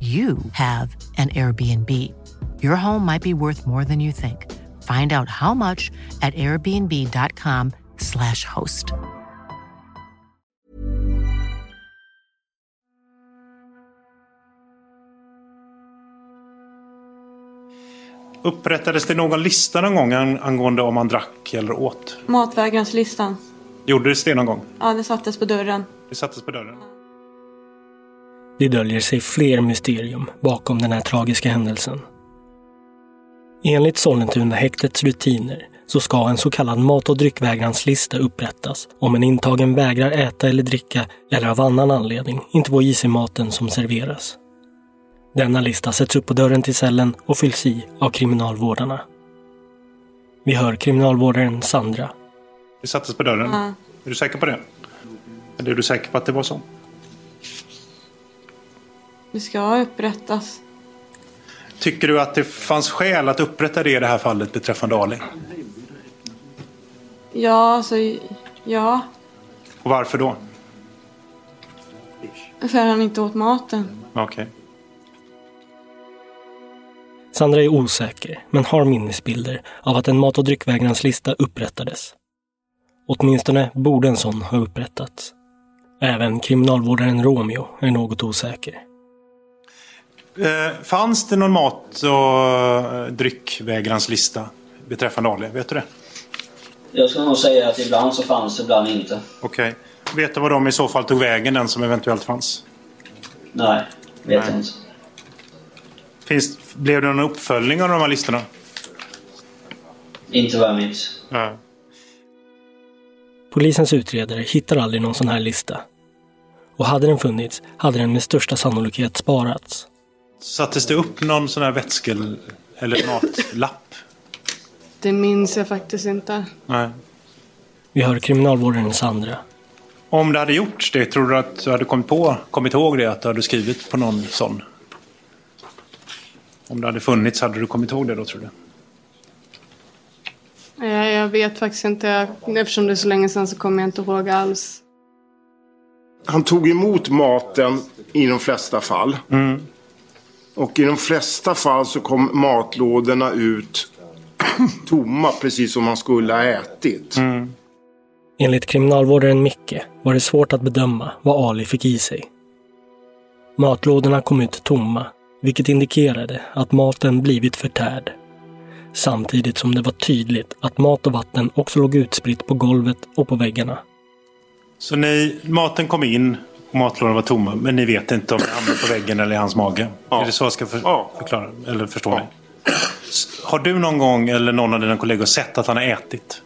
you have an Airbnb. Your home might be worth more than you think. Find out how much at airbnb.com/slash host. Upprättades det någon lista någon gång angående om man drack eller åt? Matvägranslistan. Gjordes det någon gång? Ja, det sattes på dörren. Det sattes på dörren. Det döljer sig fler mysterium bakom den här tragiska händelsen. Enligt Sollentuna häktets rutiner så ska en så kallad mat och dryckvägranslista upprättas om en intagen vägrar äta eller dricka eller av annan anledning inte får i sig maten som serveras. Denna lista sätts upp på dörren till cellen och fylls i av kriminalvårdarna. Vi hör kriminalvårdaren Sandra. Det sattes på dörren? Ja. Är du säker på det? Eller är du säker på att det var så? Det ska upprättas. Tycker du att det fanns skäl att upprätta det i det här fallet beträffande Ali? Ja, alltså, ja. Och varför då? För han inte åt maten. Okej. Sandra är osäker, men har minnesbilder av att en mat och dryckvägranslista upprättades. Åtminstone borde en sån ha upprättats. Även kriminalvårdaren Romeo är något osäker. Eh, fanns det någon mat och eh, dryckvägranslista beträffande Ali? Vet du det? Jag skulle nog säga att ibland så fanns det, ibland inte. Okej. Vet du vad de i så fall tog vägen, den som eventuellt fanns? Nej, vet Nej. jag inte. Finns, blev det någon uppföljning av de här listorna? Inte vad jag minns. Ja. Polisens utredare hittar aldrig någon sån här lista. Och hade den funnits hade den med största sannolikhet sparats. Sattes det upp någon sån här vätskel eller matlapp? Det minns jag faktiskt inte. Nej. Vi hör kriminalvårdaren Sandra. Om det hade gjorts det, tror du att du hade kommit, på, kommit ihåg det? Att du hade skrivit på någon sån? Om det hade funnits, hade du kommit ihåg det då tror du? Jag, jag vet faktiskt inte. Eftersom det är så länge sedan så kommer jag inte ihåg alls. Han tog emot maten i de flesta fall. Och i de flesta fall så kom matlådorna ut tomma precis som man skulle ha ätit. Enligt kriminalvårdaren Micke var det svårt att bedöma vad Ali fick i sig. Matlådorna kom ut tomma, vilket indikerade att maten blivit förtärd. Samtidigt som det var tydligt att mat och vatten också låg utspritt på golvet och på väggarna. Så ni, maten kom in och matlådorna var tomma, men ni vet inte om det hamnade på väggen eller i hans mage? Ja. Är det så jag ska för, Ja. förklara? Eller förstå Ja. mig? Har du någon gång eller någon av dina kollegor sett att han har ätit?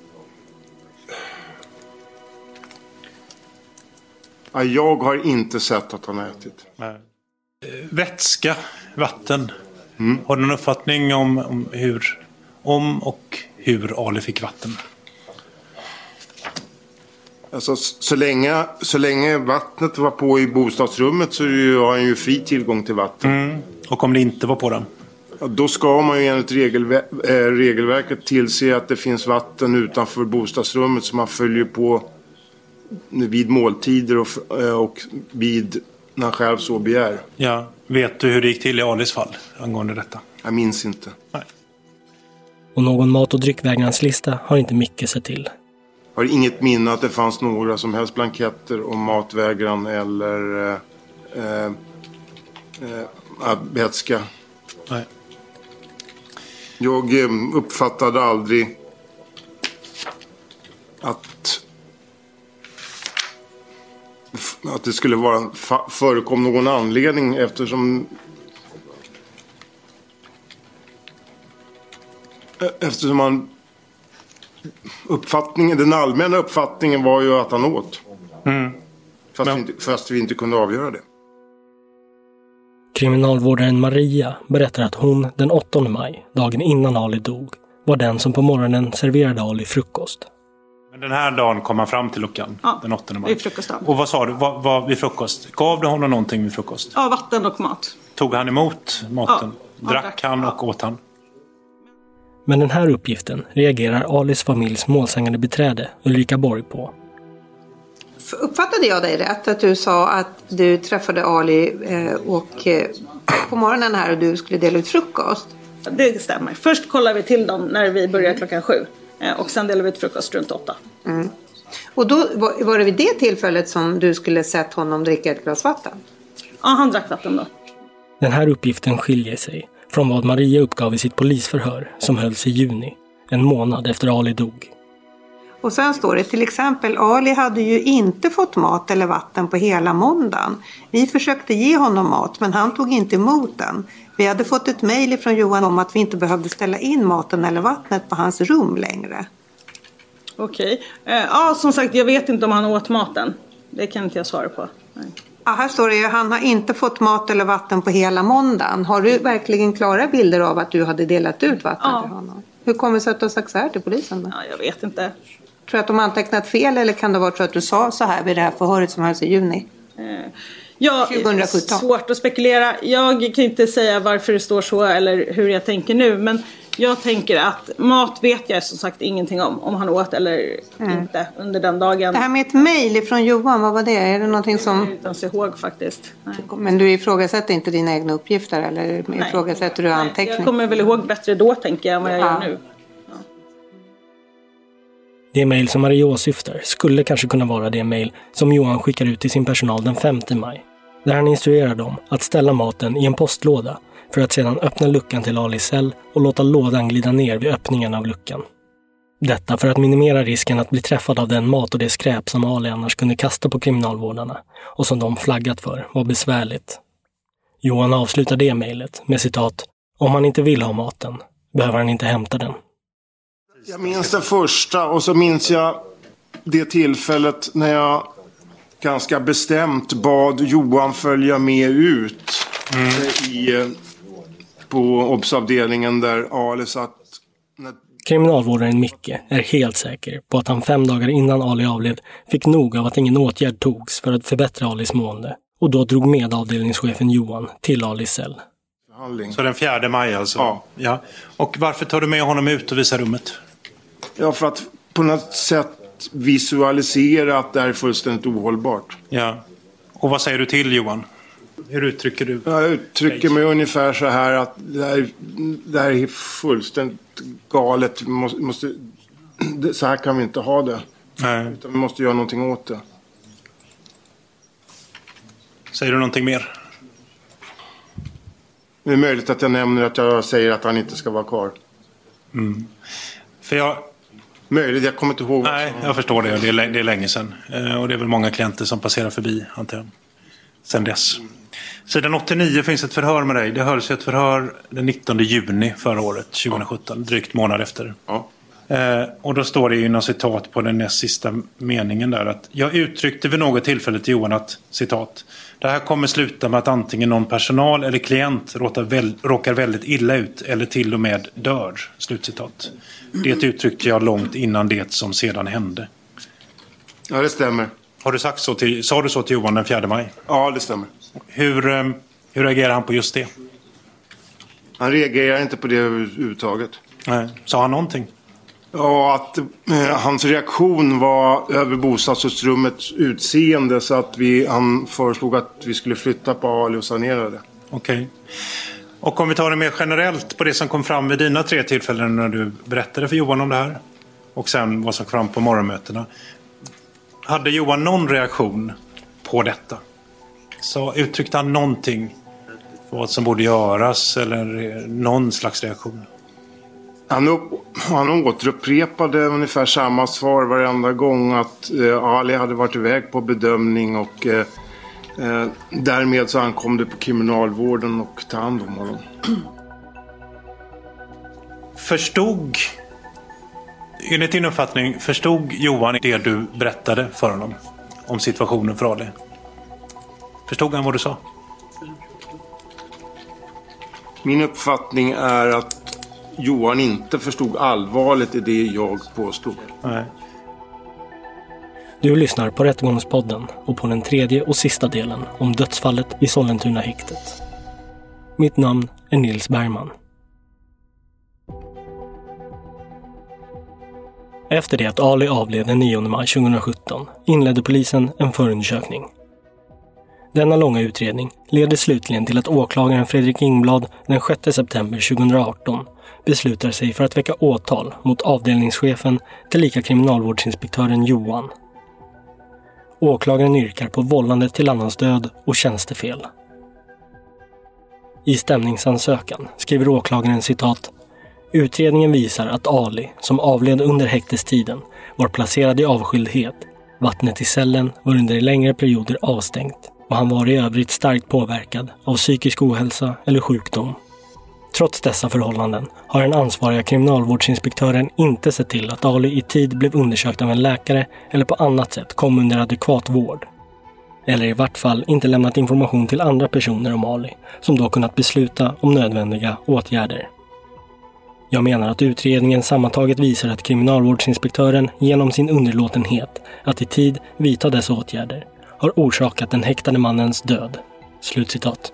Ja, Jag har inte sett att han har ätit. Nej. Vätska, vatten. Har du någon uppfattning om, om hur om och hur Ali fick vatten? Alltså, så, länge, så länge vattnet var på i bostadsrummet så har han ju fri tillgång till vatten. Mm. Och om det inte var på den? Ja, då ska man ju enligt regelver- äh, regelverket tillse att det finns vatten utanför bostadsrummet så man följer på vid måltider och, äh, och vid när han själv så begär. Ja. Vet du hur det gick till i Alis fall angående detta? Jag minns inte. Nej. Och någon mat och dryckvägranslista har inte Micke sett till. Har inget minne att det fanns några som helst blanketter om matvägran eller eh, eh, eh, vätska. Nej. Jag eh, uppfattade aldrig att att det skulle vara förekom någon anledning eftersom e- eftersom man uppfattningen, den allmänna uppfattningen var ju att han åt. Mm. Fast, Men- vi inte, fast vi inte kunde avgöra det. Kriminalvårdaren Maria berättar att hon den 8 maj, dagen innan Ali dog, var den som på morgonen serverade Ali frukost. Men den här dagen kom han fram till luckan. Ja, den 8 maj. vid frukostdagen. Och vad sa du? Vad, vad, vid frukost? Gav du honom någonting vid frukost? Ja, vatten och mat. Tog han emot maten? Ja, drack drack. han Ja. och åt han? Men den här uppgiften reagerar Alis familjs målsägande beträde Ulrika Borg på. Uppfattade jag dig rätt? Att du sa att du träffade Ali eh, och eh, på morgonen här och du skulle dela ut frukost? Det stämmer. Först kollar vi till dem när vi börjar klockan sju. Eh, Och sen delar vi ut frukost runt åtta. Och då var, var det vid det tillfället som du skulle sett honom dricka ett glas vatten? Ja, han drack vatten då. Den här uppgiften skiljer sig från vad Maria uppgav i sitt polisförhör som hölls i juni, en månad efter Ali dog. Och sen står det till exempel Ali hade ju inte fått mat eller vatten på hela måndagen. Vi försökte ge honom mat men han tog inte emot den. Vi hade fått ett mejl från Johan om att vi inte behövde ställa in maten eller vattnet på hans rum längre. Okej. Eh, Ja, som sagt, jag vet inte om han åt maten. Det kan inte jag svara på. Ja, här står det ju han har inte fått mat eller vatten på hela måndagen. Har du verkligen klara bilder av att du hade delat ut vatten Ja. till honom? Hur kommer det sig att du har sagt så här till polisen? Då? Ja, jag vet inte. Tror du att de antecknat fel eller kan det vara så att du sa så här vid det här förhöret som hölls i juni? Ja, 2017. Svårt att spekulera. Jag kan inte säga varför det står så eller hur jag tänker nu. Men jag tänker att mat vet jag som sagt ingenting om. Om han åt eller inte under den dagen. Det här med ett mejl från Johan, vad var det? Är det någonting Jag som... inte ens ihåg faktiskt. Nej. Men du ifrågasätter inte dina egna uppgifter eller Nej. ifrågasätter du Nej, anteckning? Jag kommer väl ihåg bättre då tänker jag än vad jag Ja. gör nu. Det mejl som Maria åsyftar skulle kanske kunna vara det mejl som Johan skickar ut till sin personal den 5 maj. Där han instruerar dem att ställa maten i en postlåda för att sedan öppna luckan till Alis cell och låta lådan glida ner vid öppningen av luckan. Detta för att minimera risken att bli träffad av den mat och det skräp som Ali annars kunde kasta på kriminalvårdarna och som de flaggat för var besvärligt. Johan avslutar det mejlet med citat “Om han inte vill ha maten behöver han inte hämta den”. Jag minns den första och så minns jag det tillfället när jag ganska bestämt bad Johan följa med ut eh, i, eh, på obsavdelningen där Ali satt. När Kriminalvårdaren Micke är helt säker på att han fem dagar innan Ali avled fick nog av att ingen åtgärd togs för att förbättra Alis mående och då drog med avdelningschefen Johan till Alis cell. Så den 4 maj alltså? Ja. ja. Och varför tar du med honom ut och visar rummet? Ja, för att på något sätt visualisera att det här är fullständigt ohållbart. Ja. Och vad säger du till Johan? Hur uttrycker du? Jag uttrycker mig ungefär så här att det här, det här är fullständigt galet. Vi måste, så här kan vi inte ha det. Nej. Utan vi måste göra någonting åt det. Säger du någonting mer? Det är möjligt att jag nämner att jag säger att han inte ska vara kvar. För jag, Möjligt, jag kommer inte ihåg. nej, som- jag förstår det. Det är, lä- det är länge sedan. Eh, och det är väl många klienter som passerar förbi, antar jag. Sen dess. Sidan 89 finns ett förhör med dig. Det hölls ju ett förhör den 19 juni förra året, 2017. Drygt månad efter. Ja. Eh, och då står det inom citat på den näst sista meningen där att jag uttryckte vid något tillfälle till Johan att citat det här kommer sluta med att antingen någon personal eller klient råkar, väl, råkar väldigt illa ut eller till och med dör. Slutcitat. Det uttryckte jag långt innan det som sedan hände. Ja, det stämmer. Har du sagt så till, sa du så till Johan den 4 maj? Ja, det stämmer. Hur, eh, hur reagerar han på just det? Han reagerar inte på det överhuvudtaget. Nej. Sa han någonting? Ja, att eh, hans reaktion var över bostadsrummets utseende så att vi, han föreslog att vi skulle flytta på Ali och sanera det. Okej. Och om vi tar det mer generellt på det som kom fram vid dina tre tillfällen när du berättade för Johan om det här. Och sen vad som kom fram på morgonmötena. Hade Johan någon reaktion på detta? Så uttryckte han någonting? Vad som borde göras eller någon slags reaktion? Han, upp, han återupprepade ungefär samma svar varenda gång att eh, Ali hade varit iväg på bedömning och eh, eh, därmed så ankom det på kriminalvården och ta hand om honom. Förstod, enligt din uppfattning, förstod Johan det du berättade för honom? Om situationen för Ali? Förstod han vad du sa? Min uppfattning är att Johan inte förstod allvaret i det jag påstod. Nej. Du lyssnar på Rättegångspodden och på den tredje och sista delen om dödsfallet i Sollentuna häktet. Mitt namn är Nils Bergman. Efter det att Ali avled den 9 maj 2017 inledde polisen en förundersökning. Denna långa utredning leder slutligen till att åklagaren Fredrik Ingblad den 6 september 2018 beslutar sig för att väcka åtal mot avdelningschefen tillika kriminalvårdsinspektören Johan. Åklagaren yrkar på vållande till annans död och tjänstefel. I stämningsansökan skriver åklagaren citat Utredningen visar att Ali, som avled under häktestiden, var placerad i avskildhet. Vattnet i cellen var under längre perioder avstängt och han var i övrigt starkt påverkad av psykisk ohälsa eller sjukdom. Trots dessa förhållanden har den ansvariga kriminalvårdsinspektören inte sett till att Ali i tid blev undersökt av en läkare eller på annat sätt kom under adekvat vård. Eller i vart fall inte lämnat information till andra personer om Ali, som då kunnat besluta om nödvändiga åtgärder. Jag menar att utredningen sammantaget visar att kriminalvårdsinspektören genom sin underlåtenhet att i tid vidta dessa åtgärder har orsakat den häktade mannens död. Slutcitat.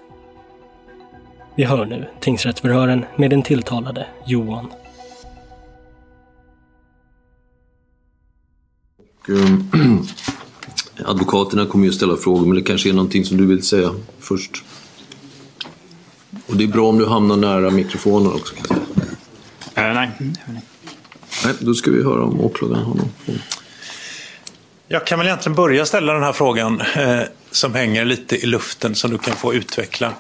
Vi hör nu tingsrättsförhören med den tilltalade Johan. Ehm, advokaterna kommer ju ställa frågor, men det kanske är någonting som du vill säga först. Och det är bra om du hamnar nära mikrofonen också. Kan jag säga. Nej. Nej, då ska vi höra om åklagaren har någon fråga. Jag kan väl egentligen börja ställa den här frågan eh, som hänger lite i luften som du kan få utveckla.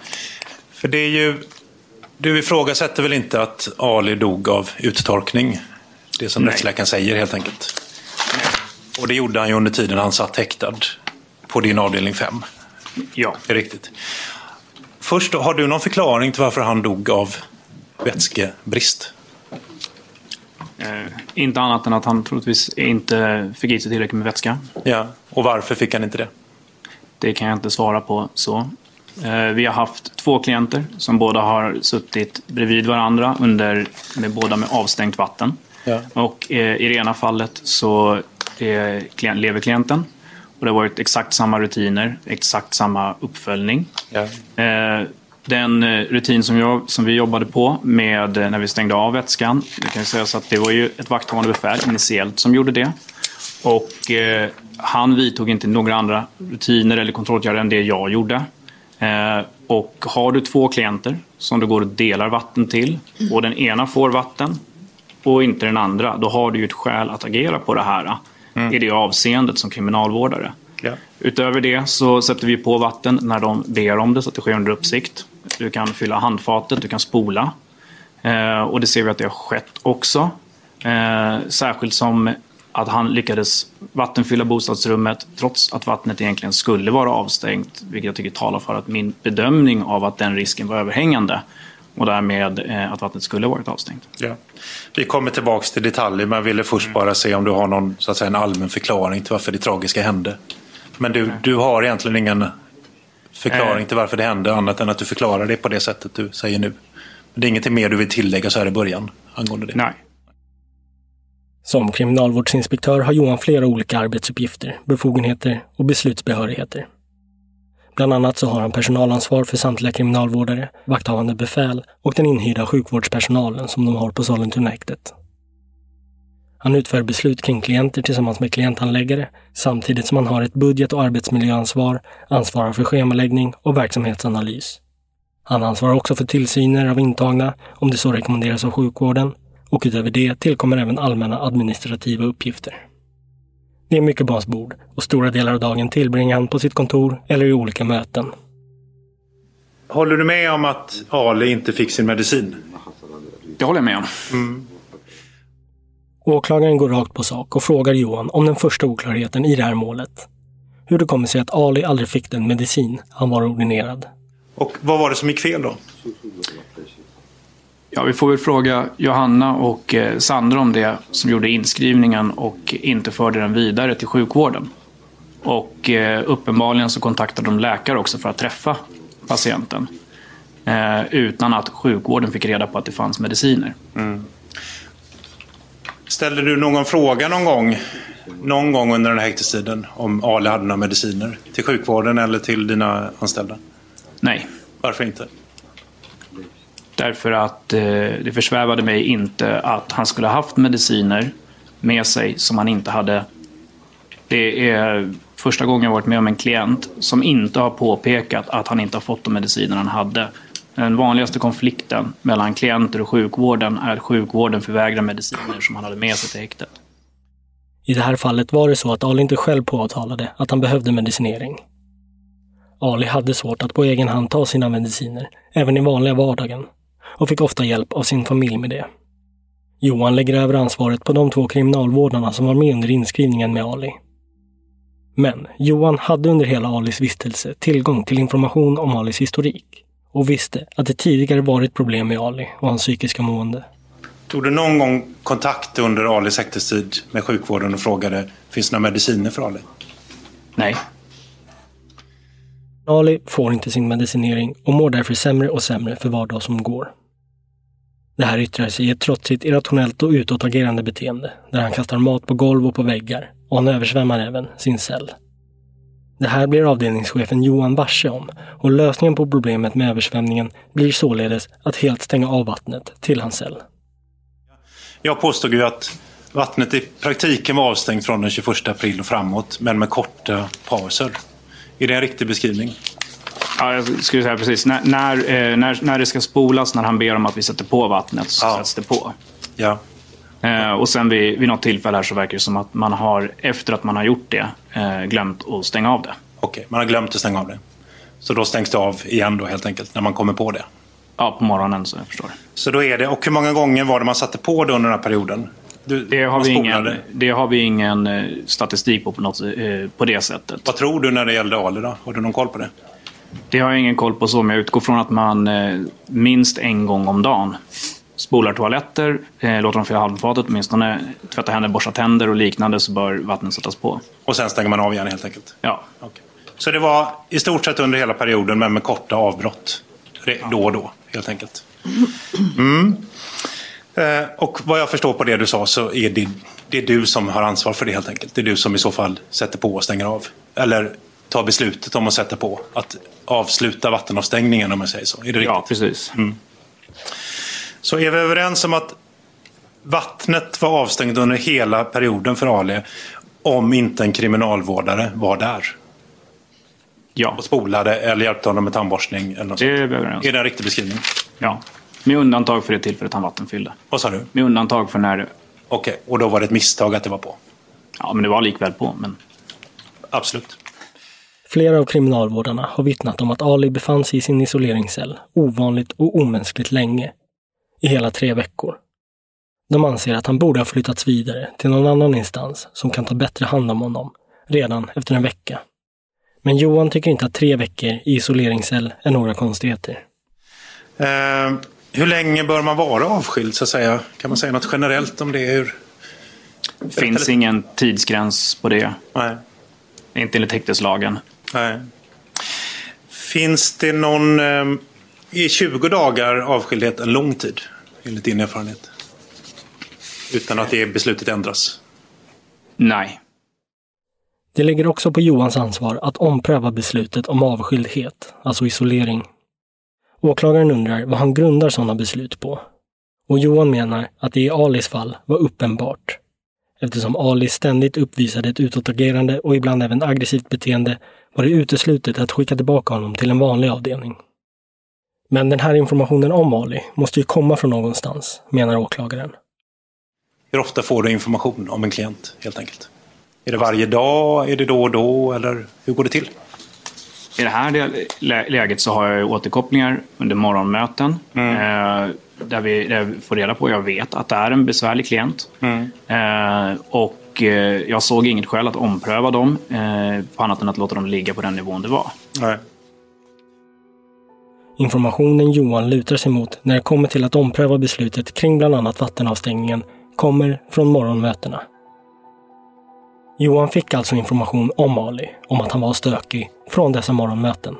För det är ju, du ifrågasätter väl inte att Ali dog av uttorkning? Det som Nej. rättsläkaren säger helt enkelt. Och det gjorde han ju under tiden han satt häktad på din avdelning 5. Ja. Det är riktigt. Först, har du någon förklaring till varför han dog av vätskebrist? Eh, inte annat än att han troligtvis inte fick i sig tillräckligt med vätska. Ja, och varför fick han inte det? Det kan jag inte svara på så. Eh, vi har haft två klienter som båda har suttit bredvid varandra under, med båda med avstängt vatten. Ja. Och eh, i det ena fallet så är klient, lever klienten och det har varit exakt samma rutiner, exakt samma uppföljning. Ja. Eh, den eh, rutin som, jag, som vi jobbade på med eh, när vi stängde av vätskan, det kan sägas att det var ju ett vakthavande befäl initiellt som gjorde det. Och eh, han vidtog inte några andra rutiner eller kontrollåtgärder än det jag gjorde. Eh, och har du två klienter som du går och delar vatten till och den ena får vatten och inte den andra, då har du ju ett skäl att agera på det här Mm. i det avseendet som kriminalvårdare. Ja. Utöver det så sätter vi på vatten när de ber om det så att det sker under uppsikt. Du kan fylla handfatet, du kan spola. Eh, och det ser vi att det har skett också. Eh, särskilt som att han lyckades vattenfylla bostadsrummet trots att vattnet egentligen skulle vara avstängt. Vilket jag tycker talar för att min bedömning av att den risken var överhängande och därmed eh, att vattnet skulle varit avstängt. Ja. Vi kommer tillbaka till detaljer men jag ville först bara se om du har någon så att säga, en allmän förklaring till varför det tragiska hände. Men du, du har egentligen ingen förklaring Eh. till varför det hände annat än att du förklarar det på det sättet du säger nu. Men det är ingenting mer du vill tillägga så här i början angående det? Nej. Som kriminalvårdsinspektör har Johan flera olika arbetsuppgifter, befogenheter och beslutsbehörigheter. Bland annat så har han personalansvar för samtliga kriminalvårdare, vakthavande befäl och den inhyrda sjukvårdspersonalen som de har på Sollentunahäktet. Han utför beslut kring klienter tillsammans med klienthandläggare samtidigt som han har ett budget och arbetsmiljöansvar, ansvarar för schemaläggning och verksamhetsanalys. Han ansvarar också för tillsyner av intagna om det så rekommenderas av sjukvården och utöver det tillkommer även allmänna administrativa uppgifter. Det är mycket på hans bord och stora delar av dagen tillbringar han på sitt kontor eller i olika möten. Håller du med om att Ali inte fick sin medicin? Det håller jag med om. Mm. Åklagaren går rakt på sak och frågar Johan om den första oklarheten i det här målet. Hur det kommer sig att Ali aldrig fick den medicin han var ordinerad. Och vad var det som gick fel då? Ja, vi får väl fråga Johanna och eh, Sandra om det som gjorde inskrivningen och inte förde den vidare till sjukvården. Och eh, uppenbarligen så kontaktade de läkare också för att träffa patienten. Eh, utan att sjukvården fick reda på att det fanns mediciner. Mm. Ställde du någon fråga någon gång, någon gång under den här häktestiden om Ali hade några mediciner till sjukvården eller till dina anställda? Nej. Varför inte? Därför att eh, det försvävade mig inte att han skulle ha haft mediciner med sig som han inte hade. Det är första gången jag varit med om en klient som inte har påpekat att han inte har fått de mediciner han hade. Den vanligaste konflikten mellan klienter och sjukvården är att sjukvården förvägrar mediciner som han hade med sig till häktet. I det här fallet var det så att Ali inte själv påtalade att han behövde medicinering. Ali hade svårt att på egen hand ta sina mediciner, även i vanliga vardagen, och fick ofta hjälp av sin familj med det. Johan lägger över ansvaret på de två kriminalvårdarna som var med under inskrivningen med Ali. Men Johan hade under hela Alis vistelse tillgång till information om Alis historik och visste att det tidigare varit problem med Ali och hans psykiska mående. Tog du någon gång kontakt under Alis häktestid med sjukvården och frågade finns det några mediciner för Ali? Nej. Ali får inte sin medicinering och mår därför sämre och sämre för var dag som går. Det här yttrar sig i ett trotsigt, irrationellt och utåtagerande beteende där han kastar mat på golv och på väggar och han översvämmar även sin cell. Det här blir avdelningschefen Johan varse om och lösningen på problemet med översvämningen blir således att helt stänga av vattnet till hans cell. Jag påstod ju att vattnet i praktiken var avstängt från den 21 april och framåt, men med korta pauser. Är det en riktig beskrivning? Ja, jag skulle säga precis. När, när, eh, när, när det ska spolas, när han ber om att vi sätter på vattnet, så ja. sätts det på. Ja. Eh, och sen vid, vid något tillfälle här så verkar det som att man har, efter att man har gjort det, eh, glömt att stänga av det. Okej, man har glömt att stänga av det. Så då stängs det av igen då helt enkelt, när man kommer på det? Ja, på morgonen så jag förstår. Så då är det, och hur många gånger var det man satte på det under den här perioden? Du, det, har vi ingen, det har vi ingen eh, statistik på på, något, eh, på det sättet. Vad tror du när det gällde Ali då? Har du någon koll på det? Det har jag ingen koll på så, men jag utgår från att man eh, minst en gång om dagen spolar toaletter, låter dem fylla halmfatet, åtminstone tvätta händer, borsta tänder och liknande så bör vattnet sättas på. Och sen stänger man av igen helt enkelt? Ja. Okay. Så det var i stort sett under hela perioden men med korta avbrott då och då helt enkelt? Mm. Eh, och vad jag förstår på det du sa så är det, det är du som har ansvar för det helt enkelt. Det är du som i så fall sätter på och stänger av. Eller tar beslutet om att sätta på. Att avsluta vattenavstängningen om jag säger så. Är det riktigt? Ja, precis. Mm. Så är vi överens om att vattnet var avstängt under hela perioden för Ali om inte en kriminalvårdare var där? Ja. Och spolade eller hjälpte honom med tandborstning? Eller något det är vi överens Är det en riktig beskrivning? Ja. Med undantag för det tillfället han vattenfyllde. Vad sa du? Med undantag för när... Okej, okay. och då var det ett misstag att det var på? Ja, men det var likväl på. Men... Absolut. Flera av kriminalvårdarna har vittnat om att Ali befann sig i sin isoleringscell ovanligt och omänskligt länge. I hela tre veckor. De anser att han borde ha flyttats vidare till någon annan instans som kan ta bättre hand om honom redan efter en vecka. Men Johan tycker inte att tre veckor i isoleringscell är några konstigheter. Eh, hur länge bör man vara avskild så att säga? Kan man säga något generellt om det? Hur... Det finns Eller... ingen tidsgräns på det. Nej. Inte enligt häkteslagen. Nej. Finns det någon... Eh, är 20 dagar avskildhet en lång tid? Enligt din erfarenhet? Utan att det beslutet ändras? Nej. Det ligger också på Johans ansvar att ompröva beslutet om avskildhet, alltså isolering. Åklagaren undrar vad han grundar sådana beslut på. Och Johan menar att det i Alis fall var uppenbart. Eftersom Ali ständigt uppvisade ett utåtagerande och ibland även aggressivt beteende var det uteslutet att skicka tillbaka honom till en vanlig avdelning. Men den här informationen om Ali måste ju komma från någonstans, menar åklagaren. Hur ofta får du information om en klient, helt enkelt? Är det varje dag? Är det då och då? Eller hur går det till? I det här läget så har jag återkopplingar under morgonmöten. Mm. Eh, där, vi, där vi får reda på, jag vet att det är en besvärlig klient. Mm. Eh, och eh, jag såg inget skäl att ompröva dem eh, på annat än att låta dem ligga på den nivån det var. Nej. Informationen Johan lutar sig mot när det kommer till att ompröva beslutet kring bland annat vattenavstängningen kommer från morgonmötena. Johan fick alltså information om Ali, om att han var stökig, från dessa morgonmöten.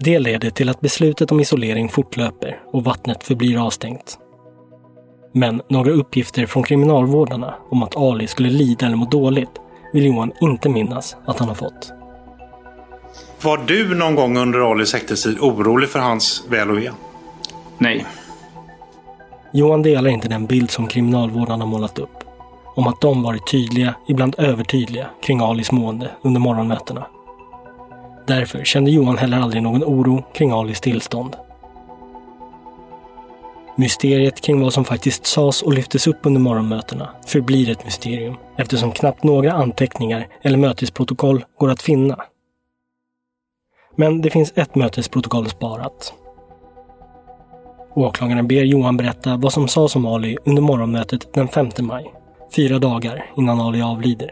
Det leder till att beslutet om isolering fortlöper och vattnet förblir avstängt. Men några uppgifter från kriminalvårdarna om att Ali skulle lida eller må dåligt vill Johan inte minnas att han har fått. Var du någon gång under Alis häktestid orolig för hans väl och ve? Nej. Johan delar inte den bild som kriminalvårdarna målat upp. Om att de varit tydliga, ibland övertydliga, kring Alis mående under morgonmötena. Därför kände Johan heller aldrig någon oro kring Alis tillstånd. Mysteriet kring vad som faktiskt sades och lyftes upp under morgonmötena förblir ett mysterium eftersom knappt några anteckningar eller mötesprotokoll går att finna. Men det finns ett mötesprotokoll sparat. Åklagaren ber Johan berätta vad som sades om Ali under morgonmötet den 5 maj, fyra dagar innan Ali avlider.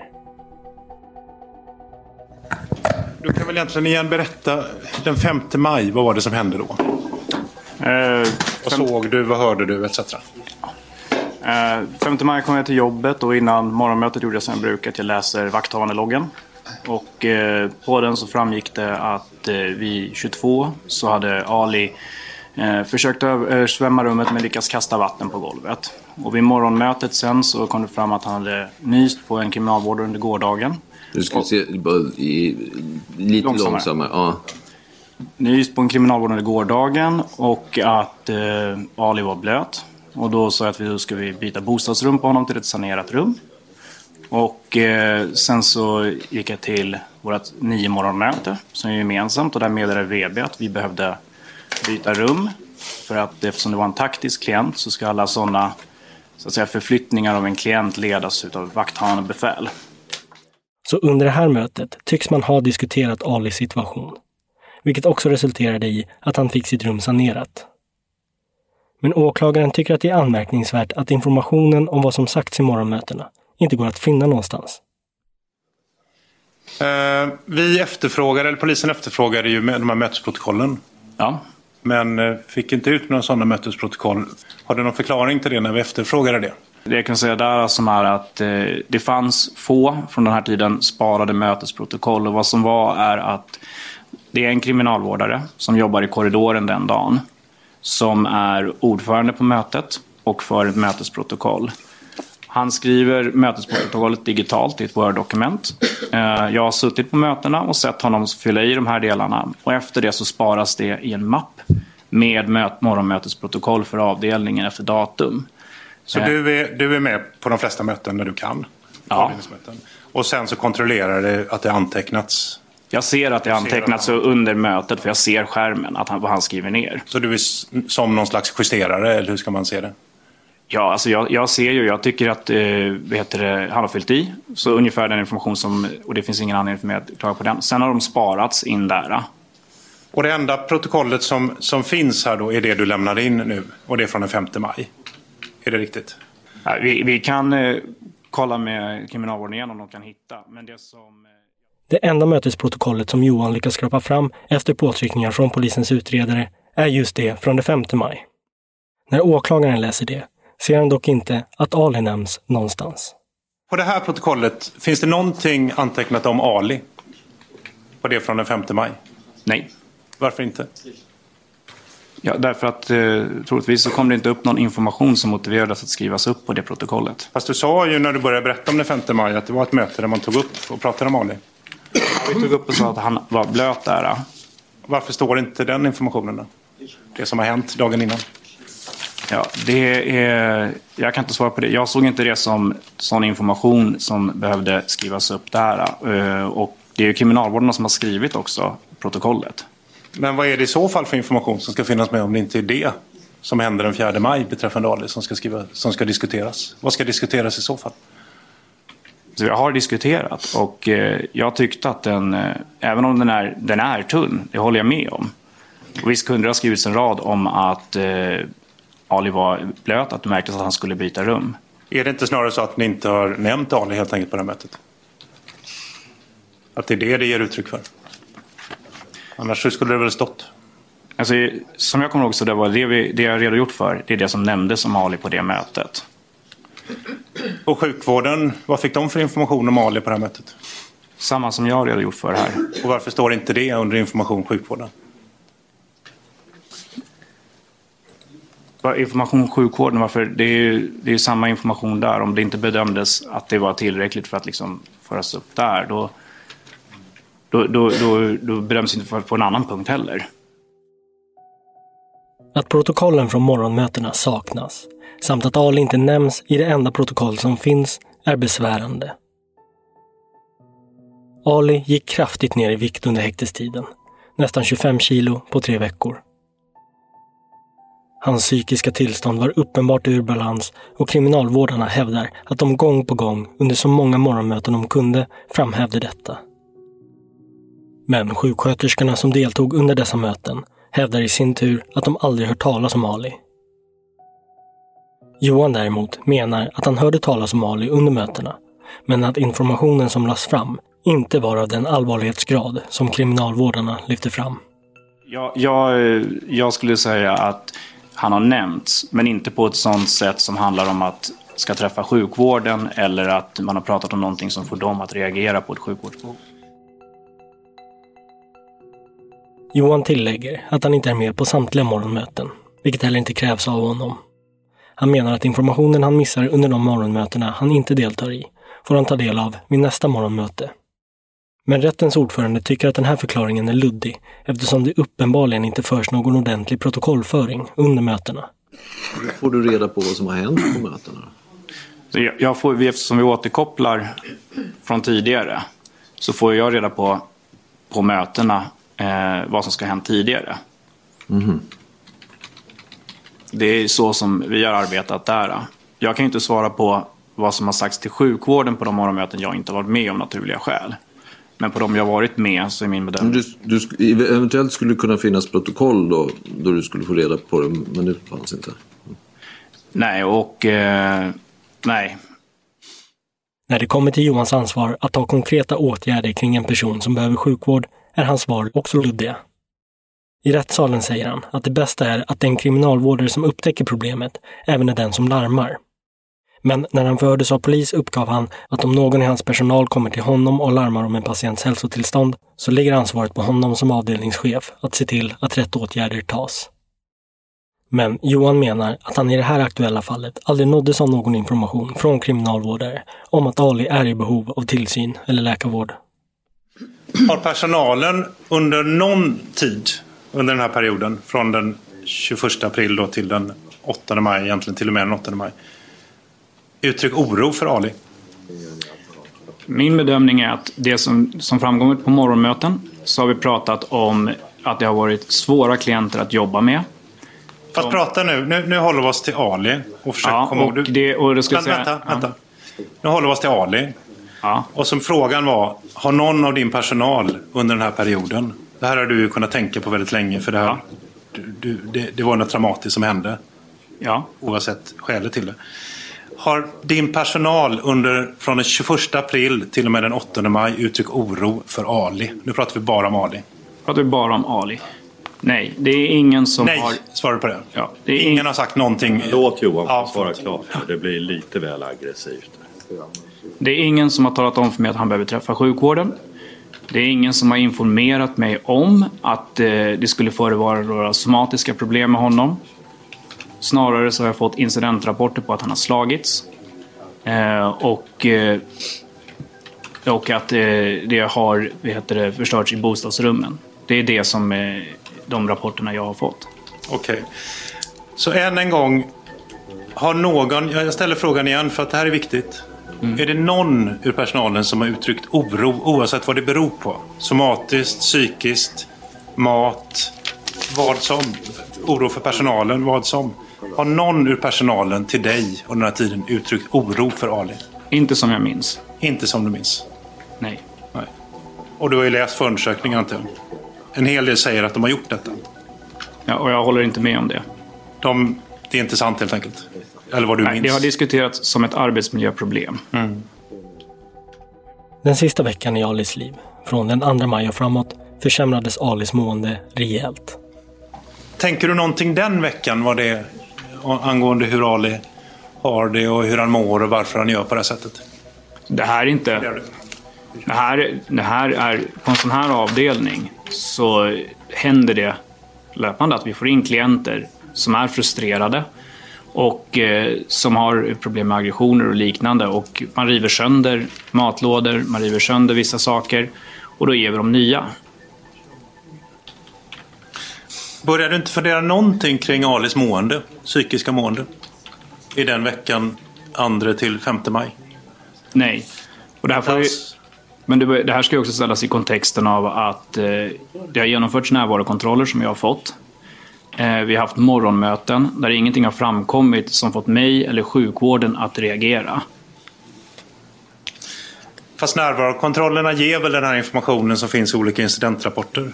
Du kan väl egentligen igen berätta den 5 maj, vad var det som hände då? Eh, vad såg du, vad hörde du etc? Eh, 5 maj kom jag till jobbet och innan morgonmötet gjorde jag som jag brukar att jag läser vakthavande-loggen. Och eh, på den så framgick det att eh, vid 22 så hade Ali eh, försökt översvämma rummet men lyckats kasta vatten på golvet. Och vid morgonmötet sen så kom det fram att han hade nyst på en kriminalvårdare under gårdagen. Du ska och, se bara i, lite långsammare. långsammare. Ja. Nyst på en kriminalvård under gårdagen och att Ali var blöt. Och då sa jag att vi då ska vi byta bostadsrum på honom till ett sanerat rum. Och eh, sen så gick jag till vårt nio morgonmöte som är gemensamt och där meddelade VB att vi behövde byta rum. För att eftersom det var en taktisk klient så ska alla sådana så att säga, förflyttningar av en klient ledas av vakthavande befäl. Så under det här mötet tycks man ha diskuterat Alis situation. Vilket också resulterade i att han fick sitt rum sanerat. Men åklagaren tycker att det är anmärkningsvärt att informationen om vad som sagts i morgonmötena inte går att finna någonstans. Uh, vi efterfrågade, eller polisen efterfrågade ju de här mötesprotokollen. Ja. Men uh, fick inte ut några sådana mötesprotokoll. Har du någon förklaring till det när vi efterfrågade det? Det jag kan säga där som är att eh, det fanns få från den här tiden sparade mötesprotokoll och vad som var är att det är en kriminalvårdare som jobbar i korridoren den dagen som är ordförande på mötet och för ett mötesprotokoll. Han skriver mötesprotokollet digitalt i ett Word-dokument. Eh, jag har suttit på mötena och sett honom fylla i de här delarna. Och efter det så sparas det i en mapp med morgonmötesprotokoll för avdelningen efter datum. Så eh. du, är, du är med på de flesta möten när du kan? Ja. Och sen så kontrollerar det att det antecknats? Jag ser att det antecknats under mötet för jag ser skärmen, att han, vad han skriver ner. Så du är som någon slags justerare, eller hur ska man se det? Ja, alltså jag, jag ser ju, jag tycker att eh, heter det, han har fyllt i. Så ungefär den information som, och det finns ingen anledning för mig att klaga på den. Sen har de sparats in där. Och det enda protokollet som, som finns här då är det du lämnade in nu och det är från den 5 maj. Är det riktigt? Ja, vi, vi, kan eh, kolla med kriminalvården igen om de kan hitta. Men det som... Eh, det enda mötesprotokollet som Johan lyckas skrapa fram efter påtryckningar från polisens utredare är just det från den 5 maj. När åklagaren läser det ser han dock inte att Ali nämns någonstans. På det här protokollet, finns det någonting antecknat om Ali? På det från den 5 maj? Nej. Varför inte? Ja, därför att eh, troligtvis så kom det inte upp någon information som motiverades att skrivas upp på det protokollet. Fast du sa ju när du började berätta om den 5 maj att det var ett möte där man tog upp och pratade om Ali. Vi tog upp och sa att han var blöt där. Varför står inte den informationen då? Det som har hänt dagen innan. Ja, det är, jag kan inte svara på det. Jag såg inte det som sån information som behövde skrivas upp där. Eh, Och det är ju kriminalvården som har skrivit också protokollet. Men vad är det i så fall för information som ska finnas med om det inte är det som händer den 4 maj beträffande Ali som ska, skriva, som ska diskuteras? Vad ska diskuteras i så fall? Så jag har diskuterat och eh, jag tyckte att den, eh, även om den är, den är tunn, det håller jag med om. Och visst kunde det ha skrivits en rad om att Ali var blöt, att det märktes att han skulle byta rum. Är det inte snarare så att ni inte har nämnt Ali helt enkelt på det här mötet? Att det är det det ger uttryck för? Annars skulle det väl stått. Alltså, som jag kommer ihåg så det var det, vi, det jag redogjort för, det är det som nämndes om Ali på det mötet. Och sjukvården, vad fick de för information om Ali på det här mötet? Samma som jag har redogjort för här. Och varför står inte det under information sjukvården? Information sjukvården, varför? Det är ju det är ju samma information där. Om det inte bedömdes att det var tillräckligt för att liksom föras upp där, då, då, då, då, då bedöms det inte på en annan punkt heller. Att protokollen från morgonmötena saknas samt att Ali inte nämns i det enda protokoll som finns är besvärande. Ali gick kraftigt ner i vikt under häktestiden. Nästan 25 kilo på tre veckor. Hans psykiska tillstånd var uppenbart ur balans och kriminalvårdarna hävdar att de gång på gång under så många morgonmöten de kunde framhävde detta. Men sjuksköterskorna som deltog under dessa möten hävdar i sin tur att de aldrig hört talas om Ali. Johan däremot menar att han hörde talas om Ali under mötena, men att informationen som lades fram inte var av den allvarlighetsgrad som kriminalvårdarna lyfte fram. Jag, jag, jag skulle säga att han har nämnts, men inte på ett sånt sätt som handlar om att ska träffa sjukvården eller att man har pratat om någonting som får dem att reagera på ett sjukvårdsbehov. Johan tillägger att han inte är med på samtliga morgonmöten, vilket heller inte krävs av honom. Han menar att informationen han missar under de morgonmötena han inte deltar i får han ta del av vid nästa morgonmöte. Men rättens ordförande tycker att den här förklaringen är luddig eftersom det uppenbarligen inte förs någon ordentlig protokollföring under mötena. Hur får du reda på vad som har hänt på mötena? Jag, får, eftersom vi återkopplar från tidigare så får jag reda på, på mötena eh, vad som ska ha hänt tidigare. Mhm. Det är så som vi har arbetat där. Jag kan inte svara på vad som har sagts till sjukvården på de morgonmöten jag inte varit med om naturliga skäl. Men på de jag har varit med så är min bedömning... Du, du, eventuellt skulle det kunna finnas protokoll då, då du skulle få reda på det, men det fanns inte. Nej, och... Eh, nej. När det kommer till Johans ansvar att ta konkreta åtgärder kring en person som behöver sjukvård är hans svar också luddiga. I rättssalen säger han att det bästa är att den kriminalvårdare som upptäcker problemet även är den som larmar. Men när han förhördes av polis uppgav han att om någon i hans personal kommer till honom och larmar om en patients hälsotillstånd så ligger ansvaret på honom som avdelningschef att se till att rätt åtgärder tas. Men Johan menar att han i det här aktuella fallet aldrig nåddes av någon information från kriminalvårdare om att Ali är i behov av tillsyn eller läkarvård. Har personalen under någon tid under den här perioden från den 21 april då till den 8 maj, egentligen till och med den 8 maj, uttryckt oro för Ali? Min bedömning är att det som, som framkommit på morgonmöten så har vi pratat om att det har varit svåra klienter att jobba med. Fast prata nu, nu, nu håller vi oss till Ali och försöker Ja, komma ihåg... och det- och det ska vänta, säga- vänta, ja. vänta. Nu håller vi oss till Ali. Ja. Och som frågan var, har någon av din personal under den här perioden, det här har du ju kunnat tänka på väldigt länge för det här, du, du, det, det var något traumatiskt som hände. Ja. Oavsett skälet till det. Har din personal under, från den 21 april till och med den 8 maj uttryckt oro för Ali? Nu pratar vi bara om Ali. Pratar vi bara om Ali? Nej, det är ingen som Nej, har... svarar du på det? Ja, det är Ingen har sagt någonting. Låt Johan Ja, svara klart. Det blir lite väl aggressivt. Det är ingen som har talat om för mig att han behöver träffa sjukvården. Det är ingen som har informerat mig om att eh, det skulle förevara några somatiska problem med honom. Snarare så har jag fått incidentrapporter på att han har slagits. Eh, och, eh, och att eh, det har vad heter det, förstörts i bostadsrummen. Det är det som eh, de rapporterna jag har fått. Okej. Så än en gång. Har någon, jag ställer frågan igen för att det här är viktigt. Är det någon ur personalen som har uttryckt oro oavsett vad det beror på? Somatiskt, psykiskt, mat, vad som? Oro för personalen, vad som? Har någon ur personalen till dig under den här tiden uttryckt oro för Ali? Inte som jag minns. Inte som du minns? Nej. Nej. Och du har ju läst förundersökningen antar jag? En hel del säger att de har gjort detta. Ja, och jag håller inte med om det. De, det är inte sant helt enkelt? Eller vad du Nej, minns? det har diskuterats som ett arbetsmiljöproblem. Mm. Den sista veckan i Alis liv, från den 2 maj och framåt, försämrades Alis mående rejält. Tänker du någonting den veckan vad det angående hur Ali har det och hur han mår och varför han gör på det här sättet? Det här är inte... Det här, det här är... På en sån här avdelning så händer det löpande att vi får in klienter som är frustrerade och eh, som har problem med aggressioner och liknande. Och man river sönder matlådor, man river sönder vissa saker och då ger vi dem nya. Började du inte fundera någonting kring Alis mående, psykiska mående? I den veckan 2 till 5 maj? Nej. Och det här får ju, men det, det här ska ju också ställas i kontexten av att eh, det har genomförts närvarokontroller som jag har fått. Eh, vi har haft morgonmöten där ingenting har framkommit som fått mig eller sjukvården att reagera. Fast närvarokontrollerna ger väl den här informationen som finns i olika incidentrapporter?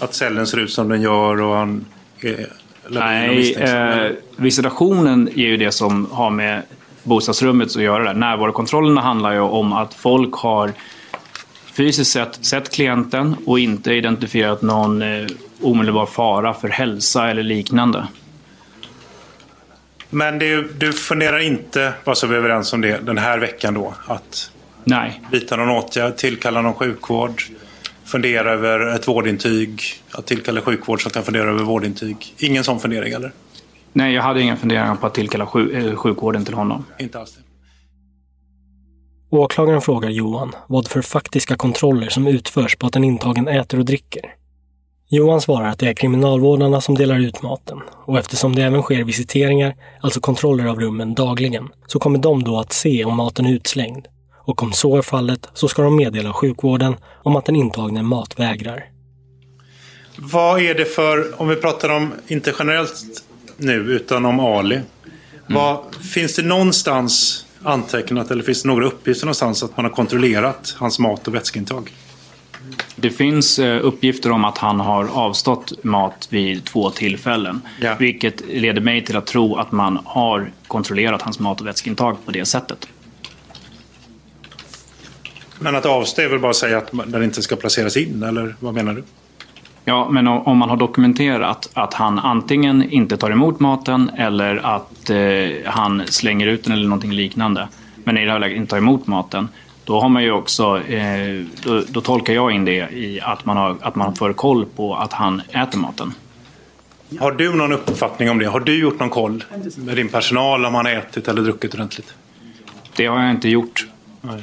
Att cellen ser ut som den gör och han är Nej, misstänksam. eh, visitationen är ju det som har med bostadsrummet att göra. Där. Närvarokontrollerna handlar ju om att folk har fysiskt sett sett klienten och inte identifierat någon eh, omedelbar fara för hälsa eller liknande. Men det, du funderar inte, bara så vi är överens om det, den här veckan då? Att Nej. vidta någon åtgärd, tillkalla någon sjukvård, fundera över ett vårdintyg, att tillkalla sjukvård som kan fundera över vårdintyg. Ingen sån fundering eller? Nej, jag hade inga funderingar på att tillkalla sjuk- eh, sjukvården till honom. Inte alls det. Åklagaren frågar Johan vad för faktiska kontroller som utförs på att en intagen äter och dricker. Johan svarar att det är kriminalvårdarna som delar ut maten och eftersom det även sker visiteringar, alltså kontroller av rummen dagligen, så kommer de då att se om maten är utslängd. Och om så är fallet så ska de meddela sjukvården om att den intagne matvägrar. Vad är det för, om vi pratar om, inte generellt nu, utan om Ali. Vad, finns det någonstans antecknat eller finns det några uppgifter någonstans att man har kontrollerat hans mat och vätskeintag? Det finns eh, uppgifter om att han har avstått mat vid två tillfällen. Ja. Vilket leder mig till att tro att man har kontrollerat hans mat och vätskeintag på det sättet. Men att avstå är väl bara att säga att den inte ska placeras in, eller vad menar du? Ja, men om man har dokumenterat att han antingen inte tar emot maten eller att eh, han slänger ut den eller någonting liknande. Men i det här läget inte tar emot maten. Då har man ju också, eh, då, då tolkar jag in det i att man, har, att man får koll på att han äter maten. Har du någon uppfattning om det? Har du gjort någon koll med din personal om han har ätit eller druckit ordentligt? Det har jag inte gjort. Nej.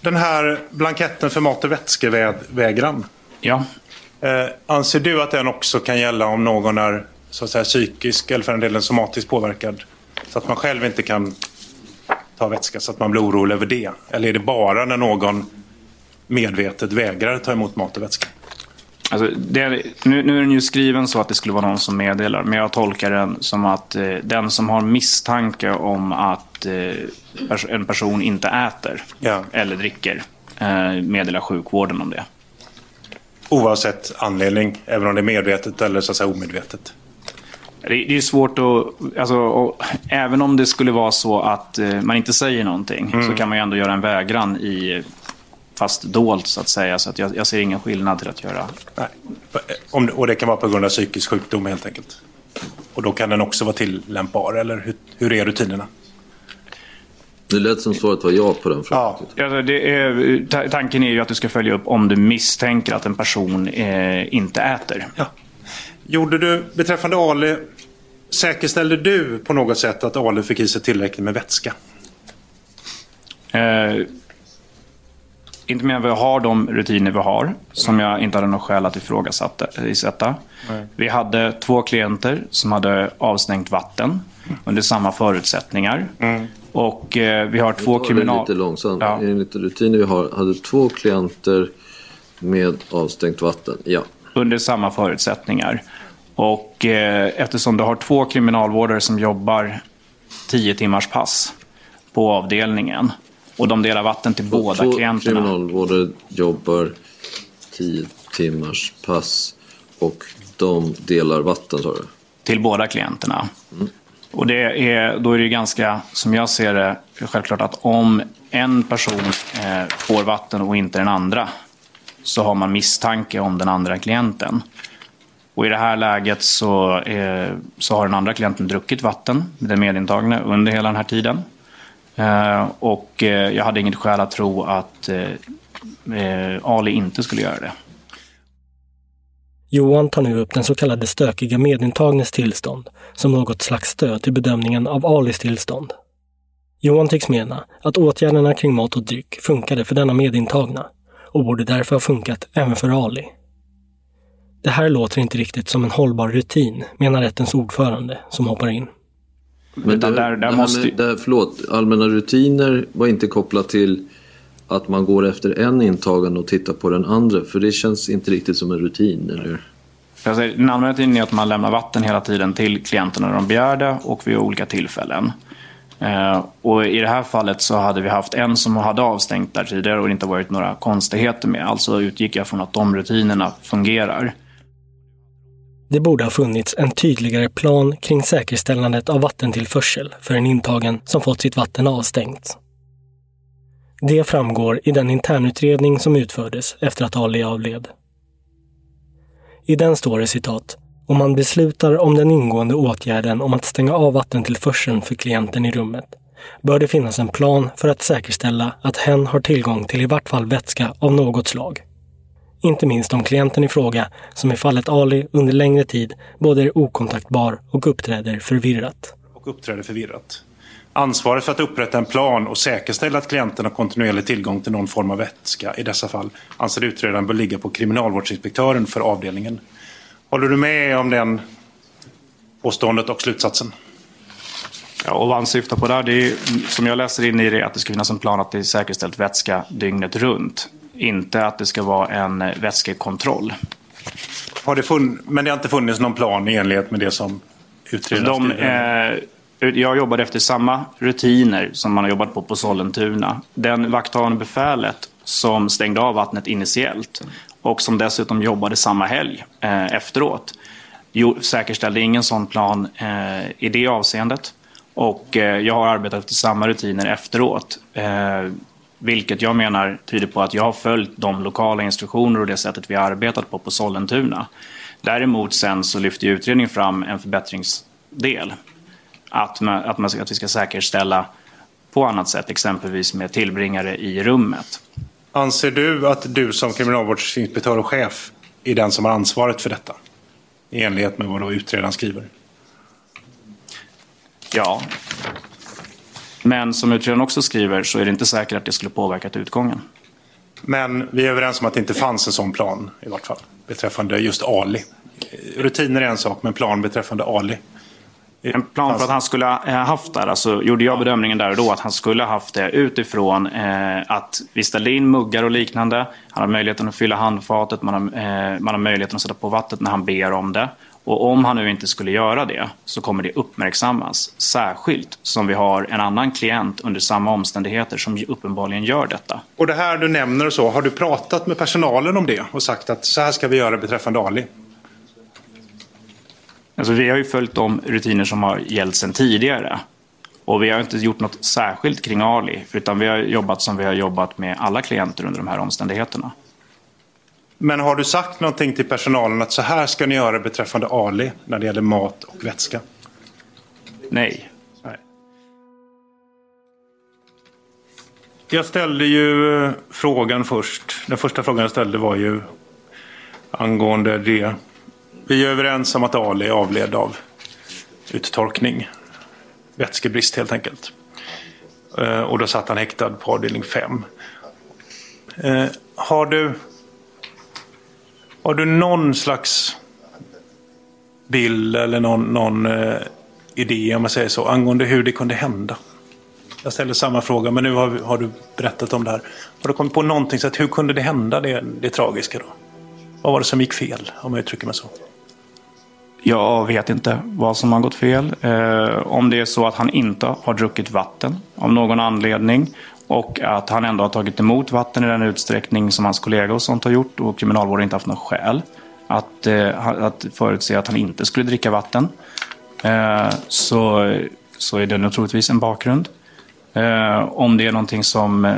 den här blanketten för mat och vätskevägran. Ja. Eh, anser du att den också kan gälla om någon är så att säga, psykisk eller för en del somatiskt påverkad? Så att man själv inte kan ta vätska så att man blir orolig över det? Eller är det bara när någon medvetet vägrar ta emot mat och vätska? Alltså, det, nu, nu är den ju skriven så att det skulle vara någon som meddelar. Men jag tolkar den som att eh, den som har misstanke om att eh, pers en person inte äter Ja. eller dricker eh, meddelar sjukvården om det. Oavsett anledning, även om det är medvetet eller så att säga omedvetet. Det, det är svårt att... Alltså, och, även om det skulle vara så att eh, man inte säger någonting Mm. så kan man ju ändå göra en vägran i fast dolt så att säga. Så att jag, jag ser ingen skillnad till att göra. Nej. Om, och det kan vara på grund av psykisk sjukdom helt enkelt. Och då kan den också vara tillämpbar, eller hur, hur är rutinerna? Det lät som svaret var ja på den frågan. Ja. Alltså, det är, ta- tanken är ju att du ska följa upp om du misstänker att en person eh, inte äter. Gjorde du, beträffande Ali, säkerställde du på något sätt att Ali fick i sig tillräckligt med vätska? Eh, inte mer än vi har de rutiner vi har, som jag inte hade något skäl att ifrågasätta. Nej. Vi hade två klienter som hade avstängt vatten under samma förutsättningar. Och eh, vi har två kriminal... lite långsamt. Enligt rutiner vi har hade två klienter med avstängt vatten. Ja. under samma förutsättningar. Och eh, eftersom du har två kriminalvårdare som jobbar 10 timmars pass på avdelningen och de delar vatten till båda Två klienterna. kriminalvårdare jobbar 10 timmars pass och de delar vatten sa du? till båda klienterna. Och det är, då är det ganska, som jag ser det, självklart att om en person eh, får vatten och inte den andra så har man misstanke om den andra klienten. Och i det här läget så, eh, så har den andra klienten druckit vatten, den medintagna, under hela den här tiden. Eh, och eh, jag hade inget skäl att tro att eh, Ali inte skulle göra det. Johan tar nu upp den så kallade stökiga medintagnes tillstånd som något slags stöd till bedömningen av Alis tillstånd. Johan tycks mena att åtgärderna kring mat och dryck funkade för denna medintagna och borde därför ha funkat även för Ali. Det här låter inte riktigt som en hållbar rutin, menar rättens ordförande som hoppar in. Men där- där det här måste- med, det här, förlåt, allmänna rutiner var inte kopplat till att man går efter en intagen och tittar på den andra. För det känns inte riktigt som en rutin, eller Jag säger, den allmänna tiden är att man lämnar vatten hela tiden till klienterna när de begär det och vid olika tillfällen. Eh, och I det här fallet så hade vi haft en som hade avstängt där tidigare och det inte varit några konstigheter med. Alltså utgick jag från att de rutinerna fungerar. Det borde ha funnits en tydligare plan kring säkerställandet av vattentillförsel för en intagen som fått sitt vatten avstängt. Det framgår i den internutredning som utfördes efter att Ali avled. I den står det citat om man beslutar om den ingående åtgärden om att stänga av vattentillförseln för klienten i rummet bör det finnas en plan för att säkerställa att hen har tillgång till i vart fall vätska av något slag. Inte minst om klienten i fråga, som i fallet Ali under längre tid, både är okontaktbar och uppträder förvirrat. och uppträder förvirrat. Ansvaret för att upprätta en plan och säkerställa att klienten har kontinuerlig tillgång till någon form av vätska i dessa fall anser utredaren bör ligga på kriminalvårdsinspektören för avdelningen. Håller du med om den påståendet och slutsatsen? Ja, och vad han syftar på där, det är, som jag läser in i det, att det ska finnas en plan att det är säkerställt vätska dygnet runt. Inte att det ska vara en vätskekontroll. Har det funn- men det har inte funnits någon plan i enlighet med det som utredaren De, eh, jag jobbade efter samma rutiner som man har jobbat på på Sollentuna. Den vakthavande befälet som stängde av vattnet initiellt och som dessutom jobbade samma helg eh, efteråt jo, säkerställde ingen sån plan eh, i det avseendet. Och eh, jag har arbetat efter samma rutiner efteråt. Vilket jag menar tyder på att jag har följt de lokala instruktioner och det sättet vi har arbetat på på Sollentuna. Däremot sen så lyfter utredningen fram en förbättringsdel. Att, man, att, man, att vi ska säkerställa på annat sätt, exempelvis med tillbringare i rummet. Anser du att du som kriminalvårdsinspektör och chef är den som har ansvaret för detta? I enlighet med vad då utredaren skriver. Ja. Men som utredaren också skriver så är det inte säkert att det skulle påverkat utgången. Men vi är överens om att det inte fanns en sån plan i vart fall. Beträffande just Ali. Rutiner är en sak, men plan beträffande Ali. En plan för att han skulle ha haft där, alltså gjorde jag bedömningen där och då att han skulle ha haft det utifrån eh, att vi ställde in muggar och liknande. Han har möjligheten att fylla handfatet, man har, eh, man har möjligheten att sätta på vattnet när han ber om det. Och om han nu inte skulle göra det så kommer det uppmärksammas. Särskilt som vi har en annan klient under samma omständigheter som uppenbarligen gör detta. Och det här du nämner och så, har du pratat med personalen om det och sagt att så här ska vi göra beträffande Ali? Alltså, vi har ju följt de rutiner som har gällt sedan tidigare. Och vi har inte gjort något särskilt kring Ali, utan vi har jobbat som vi har jobbat med alla klienter under de här omständigheterna. Men har du sagt någonting till personalen att så här ska ni göra beträffande Ali när det gäller mat och vätska? Nej. Nej. Jag ställde ju eh, frågan först. Den första frågan jag ställde var ju angående det. Vi är överens om att Ali avled av uttorkning. Vätskebrist helt enkelt. Eh, Och då satt han häktad på avdelning 5. Har du, har du någon slags bild eller någon, någon eh, idé om man säger så angående hur det kunde hända? Jag ställer samma fråga men nu har, har du berättat om det här. Har du kommit på någonting så att hur kunde det hända det, det tragiska då? Vad var det som gick fel om jag uttrycker mig så? Jag vet inte vad som har gått fel. Eh, om det är så att han inte har druckit vatten av någon anledning och att han ändå har tagit emot vatten i den utsträckning som hans kollega och sånt har gjort och kriminalvården inte haft något skäl att, eh, att förutse att han inte skulle dricka vatten. Eh, så, så är det nog troligtvis en bakgrund. Eh, om det är någonting som eh,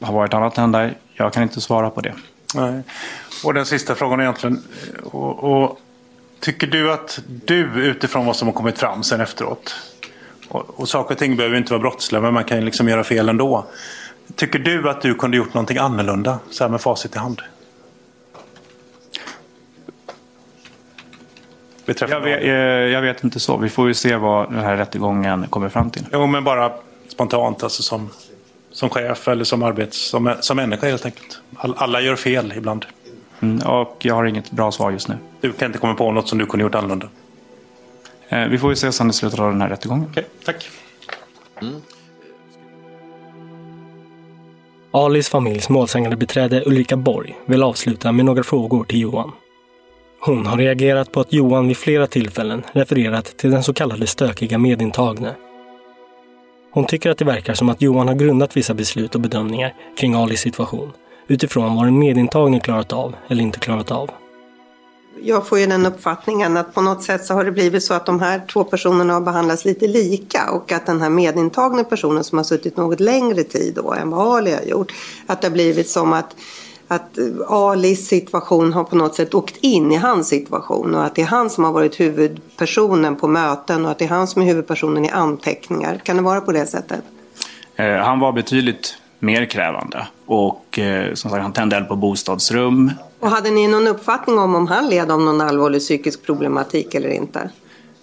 har varit annat än där, jag kan inte svara på det. Nej. Och den sista frågan egentligen. Och, och, tycker du att du utifrån vad som har kommit fram sen efteråt. Och, och saker och ting behöver inte vara brottsliga men man kan liksom göra fel ändå. Tycker du att du kunde gjort någonting annorlunda så här med facit i hand? Jag vet, eh, jag vet inte så. Vi får ju se vad den här rättegången kommer fram till. Jo men bara spontant alltså som, som chef eller som arbets... Som, som människa helt enkelt. All, alla gör fel ibland. Mm, och jag har inget bra svar just nu. Du kan inte komma på något som du kunde gjort annorlunda? Eh, vi får ju se sen i slutet av den här rättegången. Okej, tack. Alis familjs målsägande beträde Ulrika Borg vill avsluta med några frågor till Johan. Hon har reagerat på att Johan vid flera tillfällen refererat till den så kallade stökiga medintagne. Hon tycker att det verkar som att Johan har grundat vissa beslut och bedömningar kring Alis situation utifrån vad den medintagne klarat av eller inte klarat av. Jag får ju den uppfattningen att på något sätt så har det blivit så att de här två personerna har behandlats lite lika och att den här medintagna personen som har suttit något längre tid då än vad Ali har gjort, att det har blivit som att att Alis situation har på något sätt åkt in i hans situation och att det är han som har varit huvudpersonen på möten och att det är han som är huvudpersonen i anteckningar. Kan det vara på det sättet? Eh, han var betydligt mer krävande och eh, som sagt han tände eld på bostadsrum. Och hade ni någon uppfattning om om han led av någon allvarlig psykisk problematik eller inte?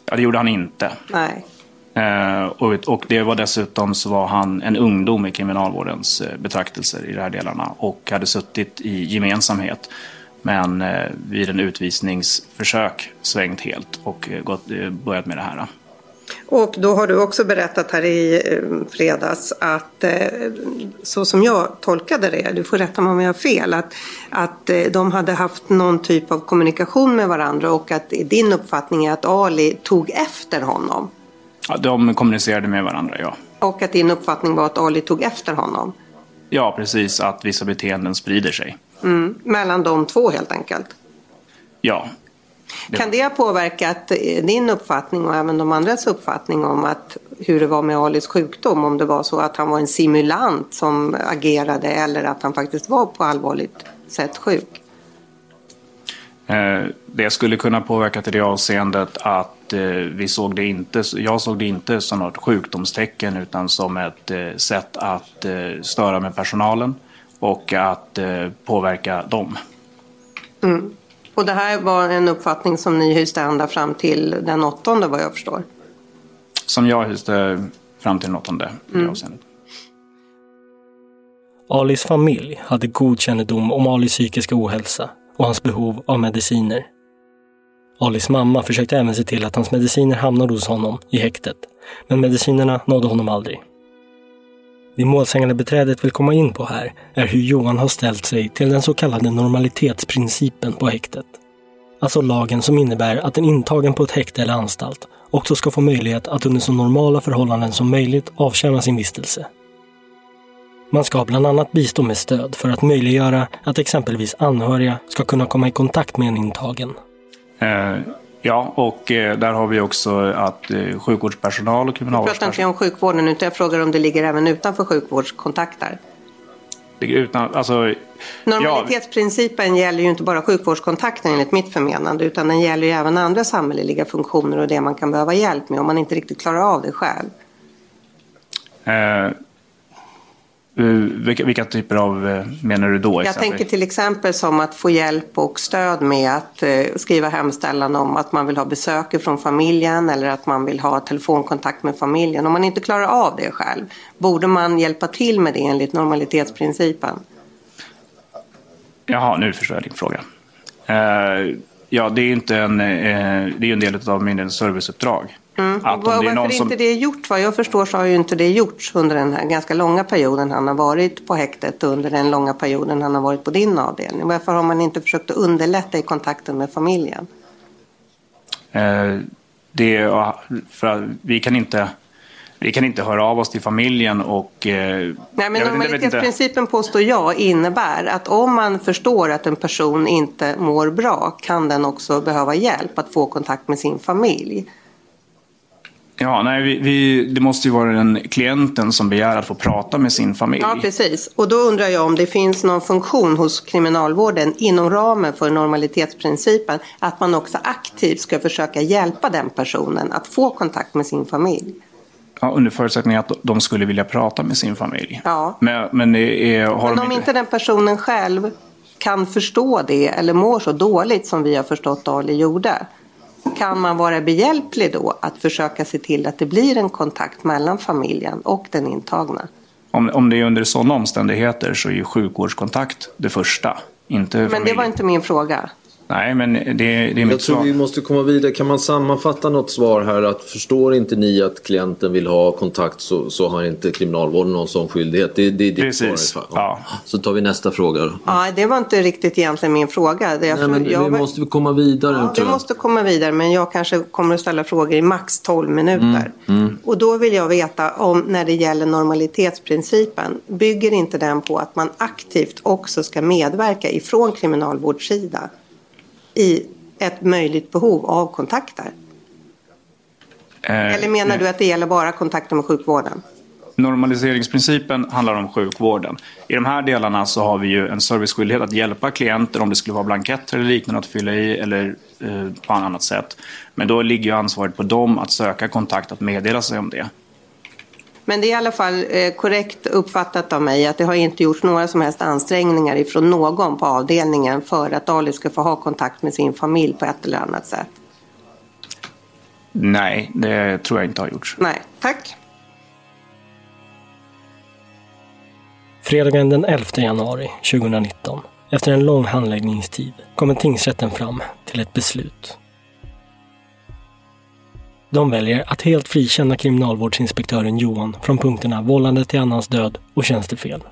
Ja, det gjorde han inte. Nej. Eh, och, och det var dessutom så var han en ungdom i kriminalvårdens eh, betraktelser i de här delarna och hade suttit i gemensamhet. Men eh, vid en utvisningsförsök svängt helt och eh, gått, eh, börjat med det här. Och då har du också berättat här i eh, fredags att eh, så som jag tolkade det, du får rätta mig om jag har fel, att, att eh, de hade haft någon typ av kommunikation med varandra och att din uppfattning är att Ali tog efter honom. Ja, de kommunicerade med varandra, ja. Och att din uppfattning var att Ali tog efter honom. Ja, precis. Att vissa beteenden sprider sig. Mm, mellan de två helt enkelt. Ja. Kan det ha påverkat eh, din uppfattning och även de andras uppfattning om att hur det var med Alis sjukdom? Om det var så att han var en simulant som agerade eller att han faktiskt var på allvarligt sätt sjuk? Eh, det skulle kunna påverka till det avseendet att eh, vi såg det inte, jag såg det inte som något sjukdomstecken utan som ett sätt att störa med personalen och att påverka dem. Mm. Och det här var en uppfattning som ni hyste ända fram till den åttonde vad jag förstår? Som jag hyste fram till den åttonde i mm. avseendet. Alis familj hade god kännedom om Alis psykiska ohälsa och hans behov av mediciner. Alis mamma försökte även se till att hans mediciner hamnade hos honom i häktet, men medicinerna nådde honom aldrig. Det målsägande beträdet vill komma in på här är hur Johan har ställt sig till den så kallade normalitetsprincipen på häktet. Alltså lagen som innebär att en intagen på ett häkte eller anstalt också ska få möjlighet att under så normala förhållanden som möjligt avtjäna sin vistelse. Man ska bland annat bistå med stöd för att möjliggöra att exempelvis anhöriga ska kunna komma i kontakt med en intagen. Uh ja, och eh, där har vi också att eh, sjukvårdspersonal och kriminalvårdspersonal... Jag pratar inte om sjukvården utan jag frågar om det ligger även utanför sjukvårdskontakter. Utan, alltså, Normalitetsprincipen ja. gäller ju inte bara sjukvårdskontakten enligt mitt förmenande utan den gäller ju även andra samhälleliga funktioner och det man kan behöva hjälp med om man inte riktigt klarar av det själv. Eh, vilka, vilka, typer av eh, menar du då? Jag tänker till exempel som att få hjälp och stöd med att eh, skriva hemställan om att man vill ha besök från familjen eller att man vill ha telefonkontakt med familjen. Om man inte klarar av det själv, borde man hjälpa till med det enligt normalitetsprincipen? Jaha, nu förstår jag din fråga. Uh, ja, det är ju en, uh, det är en del av myndighetens serviceuppdrag. Mm. Att Var, varför som... inte det är gjort? Vad jag förstår så har ju inte det gjorts under den här ganska långa perioden han har varit på häktet och under den långa perioden han har varit på din avdelning. Varför har man inte försökt att underlätta i kontakten med familjen? Eh, det för vi kan inte vi kan inte höra av oss till familjen och... Eh, Nej, men normalitetsprincipen påstår jag innebär att om man förstår att en person inte mår bra kan den också behöva hjälp att få kontakt med sin familj. Ja, nej, vi, vi, det måste ju vara den klienten som begär att få prata med sin familj. Ja, precis. Och då undrar jag om det finns någon funktion hos kriminalvården inom ramen för normalitetsprincipen att man också aktivt ska försöka hjälpa den personen att få kontakt med sin familj. Ja, under förutsättning att de skulle vilja prata med sin familj. Ja. Men, men, är, har men om inte... inte den personen själv kan förstå det eller mår så dåligt som vi har förstått Ali gjorde kan man vara behjälplig då att försöka se till att det blir en kontakt mellan familjen och den intagna? Om, om det är under sådana omständigheter så är ju sjukvårdskontakt det första. Inte Men familjen. det var inte min fråga. Nej, men det, det är mitt Jag tror svar. vi måste komma vidare. Kan man sammanfatta något svar här? Att förstår inte ni att klienten vill ha kontakt så, så har inte kriminalvården någon sån skyldighet. Det, det är ditt Precis. svar. Ja. Så tar vi nästa fråga. Då. Ja, det var inte riktigt egentligen min fråga. Det jag Nej, men jag... Vi måste komma vidare. Ja, vi måste komma vidare, men jag kanske kommer att ställa frågor i max 12 minuter. Mm. Mm. Och då vill jag veta om när det gäller normalitetsprincipen, bygger inte den på att man aktivt också ska medverka ifrån kriminalvårdssida? I ett möjligt behov av kontakter? Eh, Eller menar du att det gäller bara kontakter med sjukvården? Normaliseringsprincipen handlar om sjukvården. I de här delarna så har vi ju en serviceskyldighet att hjälpa klienter om det skulle vara blanketter eller liknande att fylla i eller eh, på annat sätt. Men då ligger ju ansvaret på dem att söka kontakt, att meddela sig om det. Men det är i alla fall eh, korrekt uppfattat av mig att det har inte gjorts några som helst ansträngningar ifrån någon på avdelningen för att Ali ska få ha kontakt med sin familj på ett eller annat sätt. Nej, det tror jag inte har gjorts. Nej, tack. Fredagen den 11 januari 2019 efter en lång handläggningstid kommer tingsrätten fram till ett beslut. De väljer att helt frikänna kriminalvårdsinspektören Johan från punkterna vållande till annans död och tjänstefel.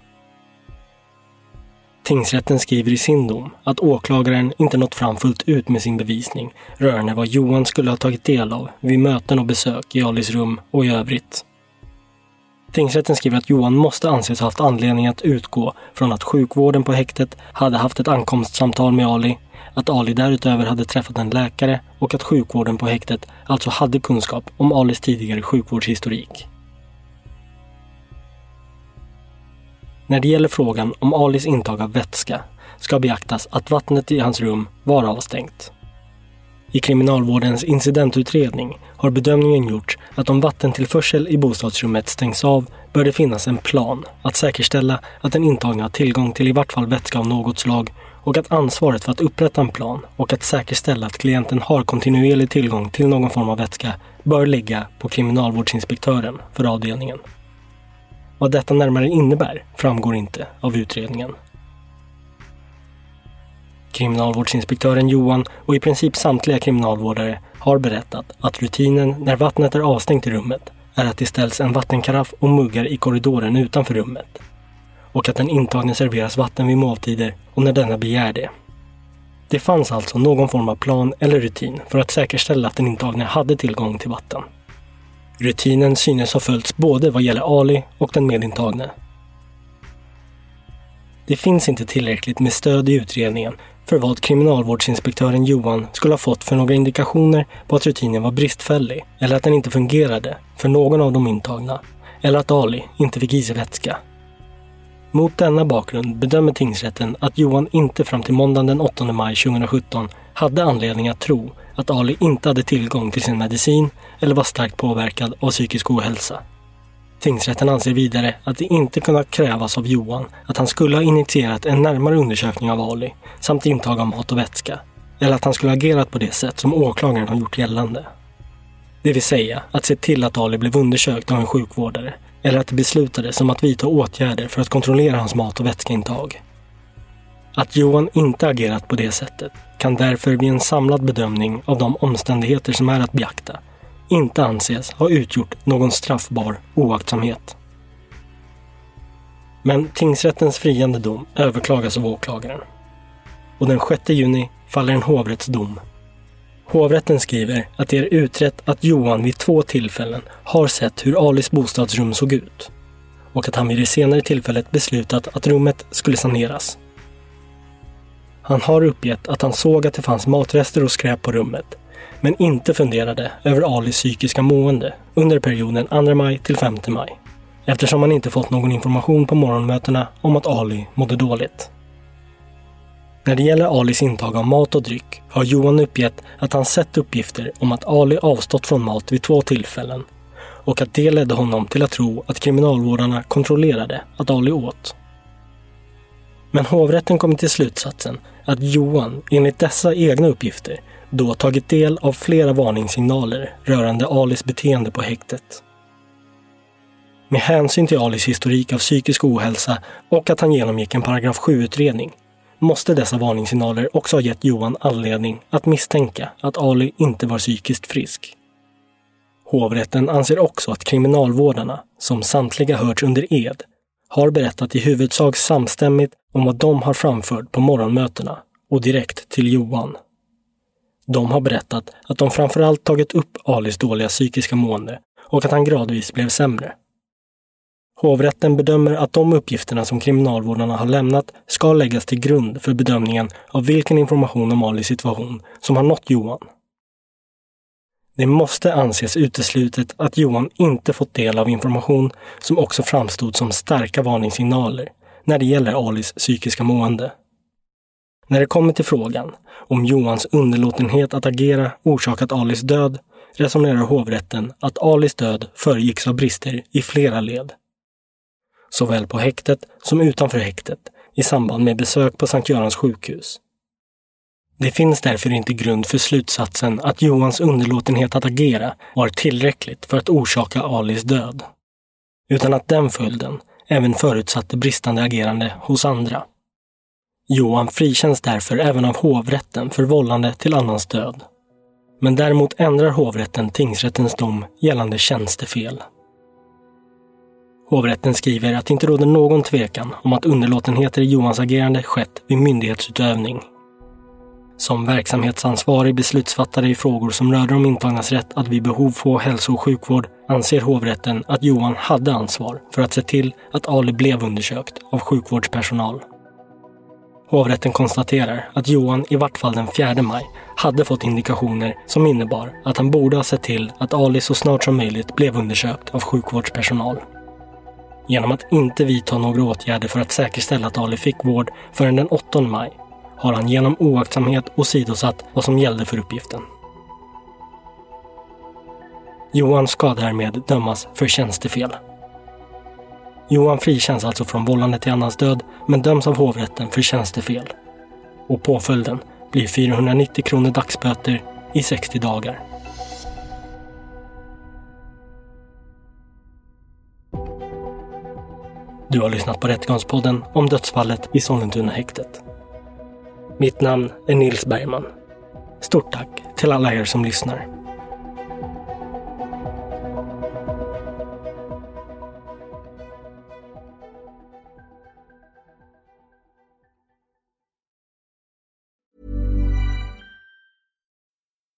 Tingsrätten skriver i sin dom att åklagaren inte nått fram fullt ut med sin bevisning rörande vad Johan skulle ha tagit del av vid möten och besök i Alis rum och i övrigt. Tingsrätten skriver att Johan måste anses ha haft anledning att utgå från att sjukvården på häktet hade haft ett ankomstsamtal med Ali, att Ali därutöver hade träffat en läkare och att sjukvården på häktet alltså hade kunskap om Alis tidigare sjukvårdshistorik. När det gäller frågan om Alis intag av vätska ska beaktas att vattnet i hans rum var avstängt. I kriminalvårdens incidentutredning har bedömningen gjorts att om vattentillförsel i bostadsrummet stängs av bör det finnas en plan att säkerställa att den intagne har tillgång till i vart fall vätska av något slag och att ansvaret för att upprätta en plan och att säkerställa att klienten har kontinuerlig tillgång till någon form av vätska bör ligga på kriminalvårdsinspektören för avdelningen. Vad detta närmare innebär framgår inte av utredningen. Kriminalvårdsinspektören Johan och i princip samtliga kriminalvårdare har berättat att rutinen när vattnet är avstängt i rummet är att det ställs en vattenkaraff och muggar i korridoren utanför rummet. Och att den intagne serveras vatten vid måltider och när denna begär det. Det fanns alltså någon form av plan eller rutin för att säkerställa att den intagne hade tillgång till vatten. Rutinen synes ha följts både vad gäller Ali och den medintagne. Det finns inte tillräckligt med stöd i utredningen för vad kriminalvårdsinspektören Johan skulle ha fått för några indikationer på att rutinen var bristfällig eller att den inte fungerade för någon av de intagna eller att Ali inte fick i sig vätska. Mot denna bakgrund bedömer tingsrätten att Johan inte fram till måndagen den 8 maj 2017 hade anledning att tro att Ali inte hade tillgång till sin medicin eller var starkt påverkad av psykisk ohälsa. Tingsrätten anser vidare att det inte kunnat krävas av Johan att han skulle ha initierat en närmare undersökning av Ali samt intag av mat och vätska. Eller att han skulle ha agerat på det sätt som åklagaren har gjort gällande. Det vill säga att se till att Ali blev undersökt av en sjukvårdare eller att det beslutades om att vidta åtgärder för att kontrollera hans mat och vätskeintag. Att Johan inte agerat på det sättet kan därför vid en samlad bedömning av de omständigheter som är att beakta inte anses ha utgjort någon straffbar oaktsamhet. Men tingsrättens friande dom överklagas av åklagaren. Och den 6 juni faller en hovrättsdom. Hovrätten skriver att det är utrett att Johan vid två tillfällen har sett hur Alis bostadsrum såg ut och att han vid det senare tillfället beslutat att rummet skulle saneras. Han har uppgett att han såg att det fanns matrester och skräp på rummet men inte funderade över Alis psykiska mående under perioden 2 maj till 5 maj. Eftersom han inte fått någon information på morgonmötena om att Ali mådde dåligt. När det gäller Alis intag av mat och dryck har Johan uppgett att han sett uppgifter om att Ali avstått från mat vid två tillfällen och att det ledde honom till att tro att kriminalvårdarna kontrollerade att Ali åt. Men hovrätten kom till slutsatsen att Johan, enligt dessa egna uppgifter, då tagit del av flera varningssignaler rörande Alis beteende på häktet. Med hänsyn till Alis historik av psykisk ohälsa och att han genomgick en paragraf 7-utredning måste dessa varningssignaler också ha gett Johan anledning att misstänka att Ali inte var psykiskt frisk. Hovrätten anser också att kriminalvårdarna, som samtliga hörts under ed, har berättat i huvudsak samstämmigt om vad de har framfört på morgonmötena och direkt till Johan. De har berättat att de framförallt tagit upp Alis dåliga psykiska mående och att han gradvis blev sämre. Hovrätten bedömer att de uppgifterna som kriminalvårdarna har lämnat ska läggas till grund för bedömningen av vilken information om Alis situation som har nått Johan. Det måste anses uteslutet att Johan inte fått del av information som också framstod som starka varningssignaler när det gäller Alis psykiska mående. När det kommer till frågan om Johans underlåtenhet att agera orsakat Alis död resonerar hovrätten att Alis död föregicks av brister i flera led. Såväl på häktet som utanför häktet i samband med besök på Sankt Görans sjukhus. Det finns därför inte grund för slutsatsen att Johans underlåtenhet att agera var tillräckligt för att orsaka Alis död. Utan att den följden även förutsatte bristande agerande hos andra. Johan frikänns därför även av hovrätten för vållande till annans död. Men däremot ändrar hovrätten tingsrättens dom gällande tjänstefel. Hovrätten skriver att det inte råder någon tvekan om att underlåtenheter i Johans agerande skett vid myndighetsutövning. Som verksamhetsansvarig beslutsfattare i frågor som rörde de intagnas rätt att vid behov få hälso och sjukvård anser hovrätten att Johan hade ansvar för att se till att Ali blev undersökt av sjukvårdspersonal. Hovrätten konstaterar att Johan i vart fall den 4 maj hade fått indikationer som innebar att han borde ha sett till att Ali så snart som möjligt blev undersökt av sjukvårdspersonal. Genom att inte vidta några åtgärder för att säkerställa att Ali fick vård förrän den 8 maj har han genom oaktsamhet åsidosatt vad som gällde för uppgiften. Johan ska därmed dömas för tjänstefel. Johan frikänns alltså från vållande till annans död men döms av hovrätten för tjänstefel. Och påföljden blir 490 kronor dagsböter i 60 dagar. Du har lyssnat på Rättegångspodden om dödsfallet i Sollentuna häktet. Mitt namn är Nils Bergman. Stort tack till alla er som lyssnar.